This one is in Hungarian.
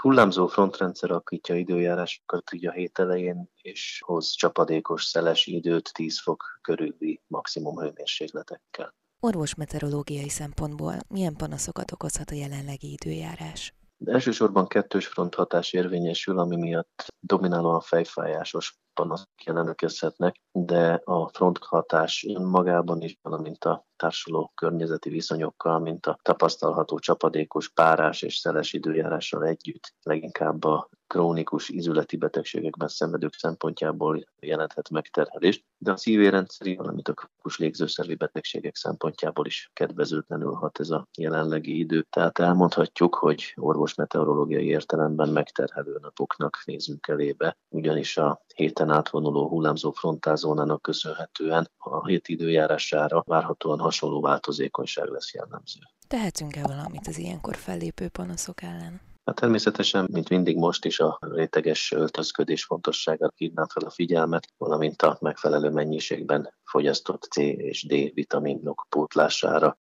hullámzó frontrendszer alakítja időjárásokat így a hét elején, és hoz csapadékos, szeles időt 10 fok körüli maximum hőmérsékletekkel. Orvosmeteorológiai szempontból milyen panaszokat okozhat a jelenlegi időjárás? Elsősorban kettős fronthatás érvényesül, ami miatt dominálóan fejfájásos panaszok jelenkezhetnek, de a fronthatás önmagában is, valamint a társuló környezeti viszonyokkal, mint a tapasztalható csapadékos párás és szeles időjárással együtt leginkább a krónikus ízületi betegségekben szenvedők szempontjából jelenthet megterhelést, de a szívérendszeri, valamint a krónikus légzőszervi betegségek szempontjából is kedvezőtlenül hat ez a jelenlegi idő. Tehát elmondhatjuk, hogy orvosmeteorológiai értelemben megterhelő napoknak nézünk elébe, ugyanis a héten átvonuló hullámzó frontázónának köszönhetően a hét időjárására várhatóan hasonló változékonyság lesz jellemző. Tehetünk-e valamit az ilyenkor fellépő panaszok ellen? Hát természetesen, mint mindig most is a réteges öltözködés fontosságára hívnám fel a figyelmet, valamint a megfelelő mennyiségben fogyasztott C és D vitaminok pótlására.